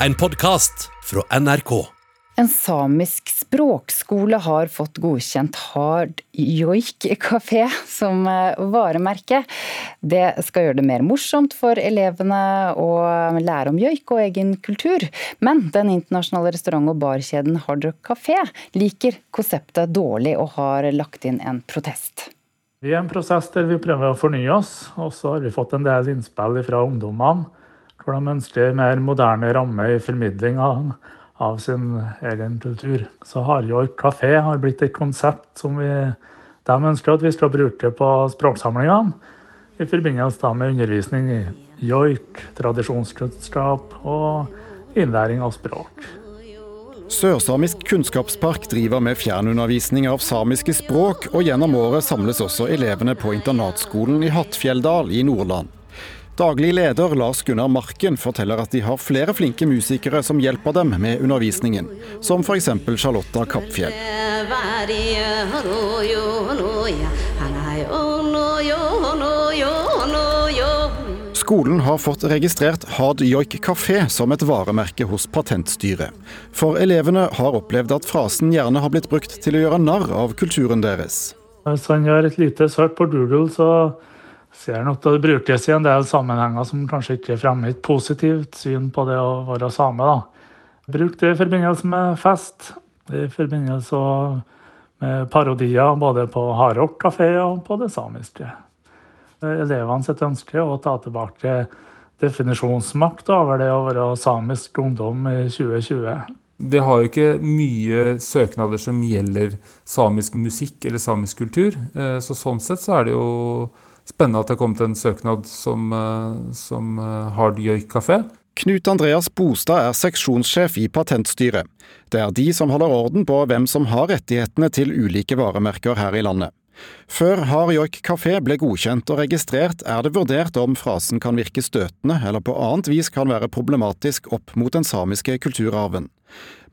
en podkast fra NRK. En samisk språkskole har fått godkjent Hard Joik kafé som eh, varemerke. Det skal gjøre det mer morsomt for elevene å lære om joik og egen kultur. Men den internasjonale restaurant- og barkjeden Hard Rock Kafé liker konseptet dårlig og har lagt inn en protest. Vi er i en prosess der vi prøver å fornye oss, og så har vi fått en del innspill fra ungdommene hvor de ønsker mer moderne ramme i formidling av sin egen kultur. Så Hardjoik kafé har blitt et konsept som vi, de ønsker at vi skal bruke på språksamlingene. I forbindelse med undervisning i joik, tradisjonskunnskap og innlæring av språk. Sørsamisk kunnskapspark driver med fjernundervisning av samiske språk, og gjennom året samles også elevene på internatskolen i Hattfjelldal i Nordland. Daglig leder Lars Gunnar Marken forteller at de har flere flinke musikere som hjelper dem med undervisningen, som f.eks. Charlotta Kappfjell. Skolen har fått registrert Hard Joik kafé som et varemerke hos Patentstyret. For elevene har opplevd at frasen gjerne har blitt brukt til å gjøre narr av kulturen deres. Hvis han gjør et lite søk på Doodle, så ser nok det brukes i en del sammenhenger som kanskje ikke fremmer et positivt syn på det å være same. da. Bruk det i forbindelse med fest, i forbindelse med parodier både på hardrock kafé og på det samiske. Elevene sitt ønske er å ta tilbake definisjonsmakt over det å være samisk ungdom i 2020. Det har jo ikke mye søknader som gjelder samisk musikk eller samisk kultur. Eh, så sånn sett så er det jo spennende at det er kommet en søknad som, eh, som eh, Hard Joik kafé. Knut Andreas Bostad er seksjonssjef i Patentstyret. Det er de som holder orden på hvem som har rettighetene til ulike varemerker her i landet. Før Hard Joik kafé ble godkjent og registrert, er det vurdert om frasen kan virke støtende eller på annet vis kan være problematisk opp mot den samiske kulturarven.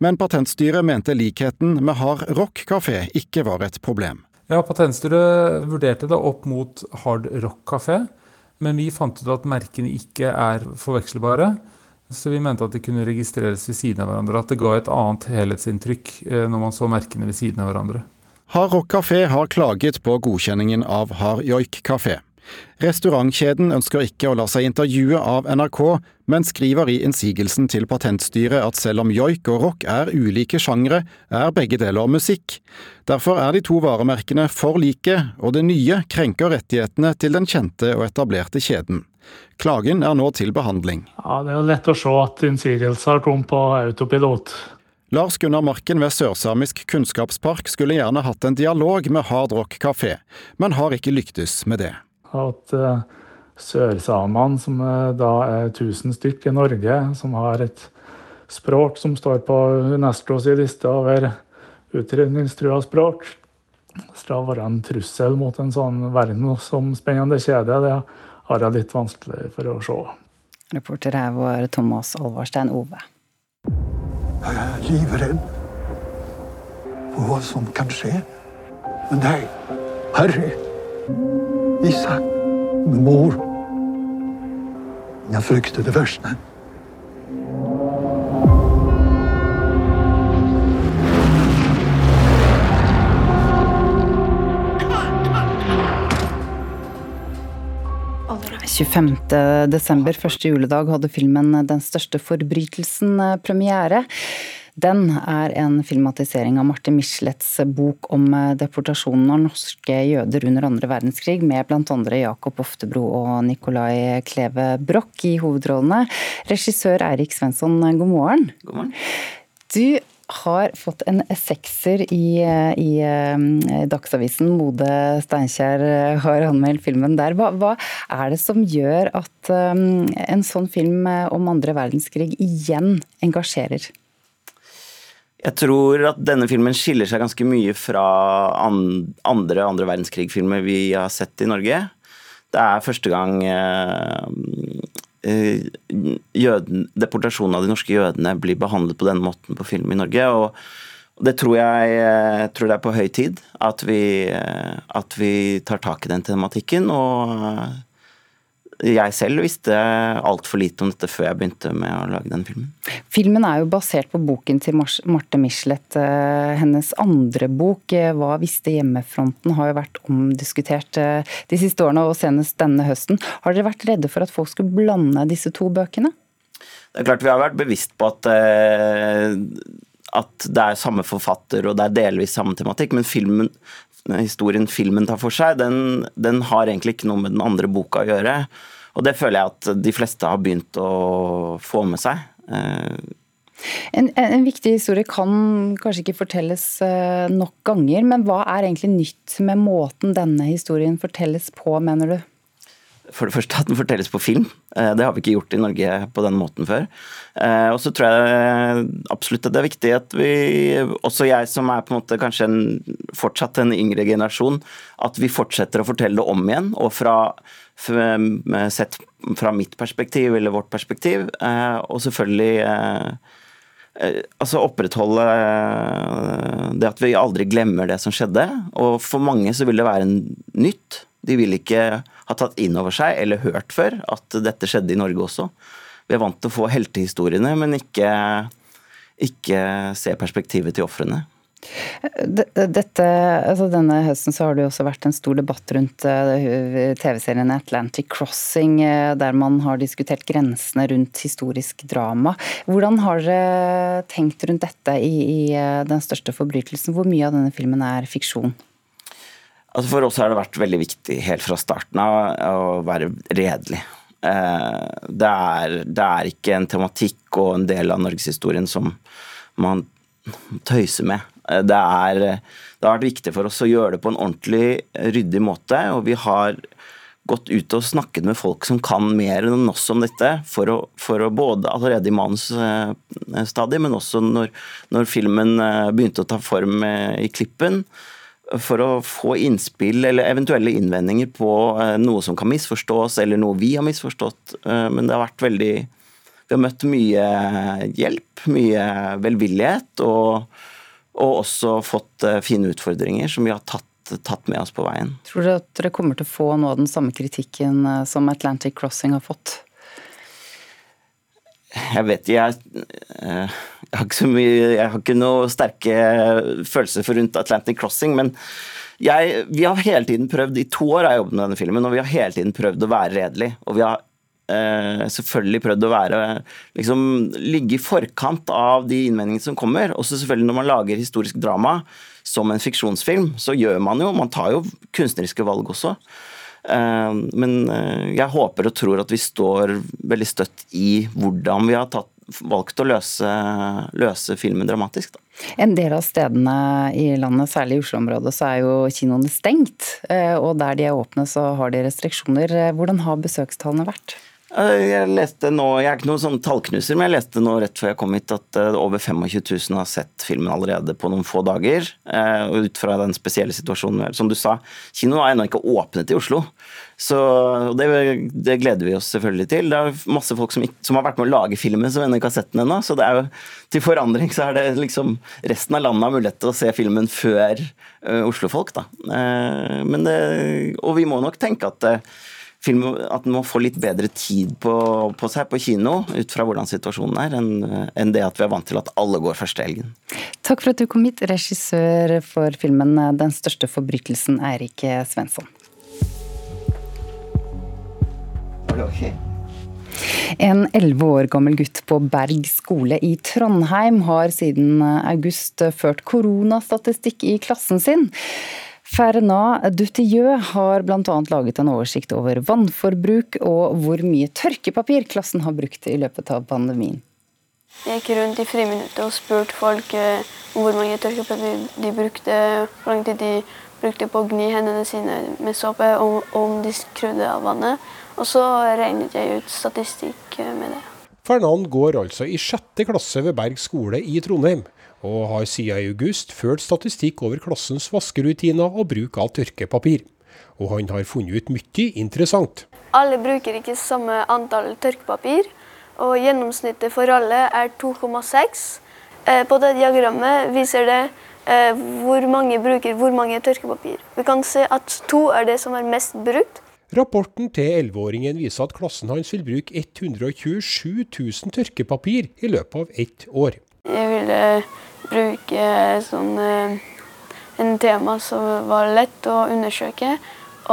Men Patentstyret mente likheten med Hard Rock kafé ikke var et problem. Ja, Patentstyret vurderte det opp mot Hard Rock Café, men vi fant ut at merkene ikke er forvekselbare. Så vi mente at de kunne registreres ved siden av hverandre. At det ga et annet helhetsinntrykk eh, når man så merkene ved siden av hverandre. Hard Rock Café har klaget på godkjenningen av Hard Joik Café. Restaurantkjeden ønsker ikke å la seg intervjue av NRK, men skriver i innsigelsen til Patentstyret at selv om joik og rock er ulike sjangre, er begge deler musikk. Derfor er de to varemerkene for like, og det nye krenker rettighetene til den kjente og etablerte kjeden. Klagen er nå til behandling. Ja, Det er jo lett å se at innsigelser kom på autopilot. Lars Gunnar Marken ved Sørsamisk kunnskapspark skulle gjerne hatt en dialog med Hard Rock kafé, men har ikke lyktes med det at uh, sørsamene, som uh, da er 1000 stykk i Norge, som har et språk som står på Unescos liste over utrydningstrua språk, skal være en trussel mot en sånn verdensomspennende kjede, det har jeg litt vanskelig for å se. Reporter her var Thomas Alvarstein Ove. Jeg er livredd for hva som kan skje Men deg, Harry. Isak, mor. Jeg frykter det verste. desember, første juledag, hadde filmen 'Den største forbrytelsen' premiere. Den er en filmatisering av Marte Michelets bok om eh, deportasjonen av norske jøder under andre verdenskrig, med bl.a. Jakob Oftebro og Nicolai Kleve Broch i hovedrollene. Regissør Eirik Svensson, god morgen. God morgen. Du har fått en sekser i, i eh, Dagsavisen. Mode Steinkjer har anmeldt filmen der. Hva, hva, er det som gjør at um, en sånn film om andre verdenskrig igjen engasjerer? Jeg tror at denne filmen skiller seg ganske mye fra andre andre verdenskrig-filmer vi har sett i Norge. Det er første gang eh, eh, jøden, deportasjonen av de norske jødene blir behandlet på denne måten på film i Norge. og det tror jeg, jeg tror det er på høy tid at vi, at vi, tar tak i den tematikken og jeg selv visste altfor lite om dette før jeg begynte med å lage den filmen. Filmen er jo basert på boken til Marte Michelet. Eh, hennes andre bok, eh, 'Hva visste hjemmefronten', har jo vært omdiskutert eh, de siste årene, og senest denne høsten. Har dere vært redde for at folk skulle blande disse to bøkene? Det er klart Vi har vært bevisst på at, at det er samme forfatter og det er delvis samme tematikk, men filmen, historien filmen tar for seg, den, den har egentlig ikke noe med den andre boka å gjøre. Og det føler jeg at de fleste har begynt å få med seg. Eh, en, en, viktig historie kan kanskje ikke fortelles eh, nok ganger, men hva er egentlig nytt med måten denne historien fortelles på, mener du? For det første at den fortelles på film. Eh, det har vi ikke gjort i Norge på den måten før. Og så tror jeg absolutt at det er viktig at vi, også jeg som er på en måte kanskje en, fortsatt en yngre generasjon, at vi fortsetter å fortelle det om igjen. Og fra sett fra mitt perspektiv eller vårt perspektiv, eh, og selvfølgelig eh, eh, altså opprettholde det at vi aldri glemmer det som skjedde. Og for mange så vil det være en nytt. De vil ikke ha tatt inn over seg eller hørt før at dette skjedde i Norge også. Vi er vant til å få heltehistoriene, men ikke, ikke se perspektivet til ofrene. Dette, altså denne høsten så har det jo også vært en stor debatt rundt eh, TV-serien Atlantic Crossing, eh, der man har diskutert grensene rundt historisk drama. Hvordan har dere tenkt rundt dette i, i eh, Den største forbrytelsen? Hvor mye av denne filmen er fiksjon? Altså for oss har det vært veldig viktig helt fra starten av å være redelig. Det er, det er ikke en tematikk og en del av norgeshistorien som man tøyser med. Eh, det, er, det har vært viktig for oss å gjøre det på en ordentlig ryddig måte. Og vi har gått ut og snakket med folk som kan mer enn oss om dette, for å, for å både allerede i manusstadiet, men også når, når, filmen eh, begynte å ta form eh, i klippen. For å få innspill eller eventuelle innvendinger på noe som kan misforstås, eller noe vi har misforstått. Men det har vært veldig Vi har møtt mye hjelp, mye velvillighet. og og også fått eh, fine utfordringer som vi har tatt, tatt med oss på veien. Tror du at dere kommer til å få noe av den samme kritikken eh, som Atlantic Crossing har fått? Jeg vet jeg, eh, jeg, har ikke så mye Jeg har ikke noe sterke følelser for rundt Atlantic Crossing, men jeg, vi har hele tiden prøvd, I to år har jeg jobbet med denne filmen, og vi har hele tiden prøvd å være redelig. Og vi har eh, selvfølgelig prøvd å være liksom, ligge i forkant av de innvendingene som kommer. Også selvfølgelig når man lager historisk drama som en fiksjonsfilm, så gjør man jo Man tar jo kunstneriske valg også. Eh, men eh, jeg håper og tror at vi står veldig støtt i hvordan vi har tatt, valgt å løse, løse filmen dramatisk. Da. En del av stedene i landet, særlig i Oslo-området, så er jo kinoene stengt. Eh, og der de er åpne, så har de restriksjoner. Hvordan har besøkstallene vært? Eh, jeg leste nå, jeg er ikke noen sånn tallknuser, men jeg leste nå rett før jeg kom hit at eh, over 25 000 har sett filmen allerede på noen få dager. Eh, og ut fra den spesielle situasjonen, som du sa, kinoen er ennå ikke åpnet i Oslo. Så det, det, gleder vi oss selvfølgelig til. Det er masse folk som, som har vært med å lage filmen som ennå ikke har sett den ennå. Så det er jo til forandring så er det liksom resten av landet har mulighet til å se filmen før uh, Oslo-folk, da. Uh, det, og vi må nok tenke at uh, film, at den må få litt bedre tid på, på, seg på kino, ut fra hvordan situasjonen er, enn en det at vi er vant til at alle går første helgen. Takk for at du kom hit, regissør for filmen 'Den største forbrytelsen', Eirik Svensson. En elleve år gammel gutt på Berg skole i Trondheim har siden august ført koronastatistikk i klassen sin. Fernand Dutilleux har bl.a. laget en oversikt over vannforbruk og hvor mye tørkepapir klassen har brukt i løpet av pandemien. Jeg gikk rundt i friminuttet og spurte folk eh, om hvor mange tørkepapir de brukte, hvor lang tid de brukte på å gni hendene sine med såpe, og om de skrudde av vannet. Og så regnet jeg ut statistikk eh, med det. Fernand går altså i sjette klasse ved Berg skole i Trondheim og har siden i august ført statistikk over klassens vaskerutiner og bruk av tørkepapir. Og han har funnet ut mye interessant. Alle bruker ikke samme antall tørkepapir, og gjennomsnittet for alle er 2,6. Eh, på det diagrammet viser det eh, hvor mange bruker hvor mange tørkepapir. Vi kan se at to er det som er mest brukt. Rapporten til 11-åringen viser at klassen hans vil bruke 127 000 tørkepapir i løpet av ett år. Jeg ville bruke sånn, eh, en tema som var lett å undersøke,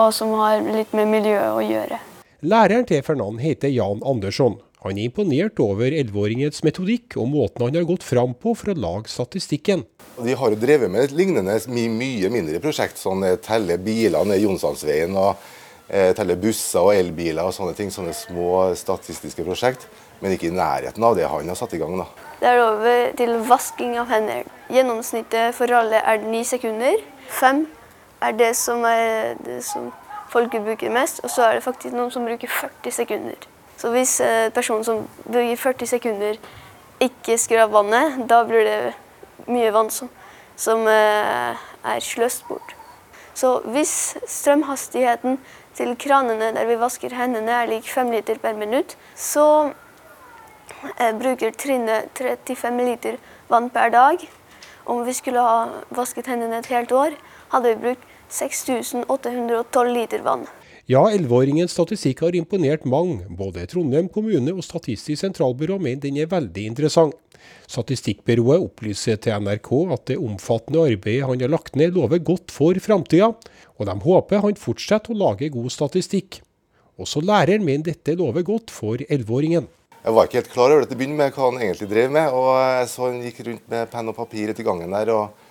og som har litt med miljøet å gjøre. Læreren til Fernand heter Jan Andersson. Han er imponert over 11-åringens metodikk og måten han har gått fram på for å lage statistikken. De har jo drevet med et lignende mye mindre prosjekt, sånn eh, telle biler ned Jonsdalsveien og eh, telle busser og elbiler og sånne ting. Sånne små statistiske prosjekt, men ikke i nærheten av det han har satt i gang. da. Det er over til vasking av hender. Gjennomsnittet for alle er ni sekunder. Fem er det som, er det som folk bruker mest, og så er det faktisk noen som bruker 40 sekunder. Så hvis en person som bruker 40 sekunder ikke skrur av vannet, da blir det mye vann som, som eh, er sløst bort. Så hvis strømhastigheten til kranene der vi vasker hendene er lik 5 liter per minutt, så eh, bruker Trine 35 liter vann per dag. Om vi skulle ha vasket hendene et helt år, hadde vi brukt 6812 liter vann. Ja, 11-åringens statistikk har imponert mange. Både Trondheim kommune og Statistisk sentralbyrå mener den er veldig interessant. Statistikkbyrået opplyser til NRK at det omfattende arbeidet han har lagt ned, lover godt for framtida, og de håper han fortsetter å lage god statistikk. Også læreren mener dette lover godt for 11-åringen. Jeg var ikke helt klar over det til å begynne med hva han egentlig drev med. og Jeg så han gikk rundt med penn og papir ute i gangen der og,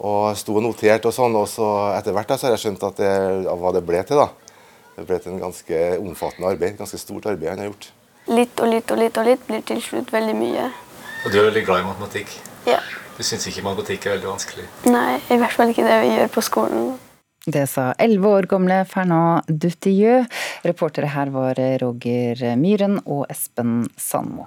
og sto og noterte og sånn. og så Etter hvert da, så har jeg skjønt at det, hva det ble til. da. Det ble til en ganske omfattende arbeid, ganske stort arbeid han har gjort. Litt og litt og litt og litt blir til slutt veldig mye. Og du er veldig glad i matematikk? Ja. Du syns ikke matematikk er veldig vanskelig? Nei, i hvert fall ikke det vi gjør på skolen. Det sa elleve år gamle Fernand Dutieu. Reportere her var Roger Myhren og Espen Sandmo.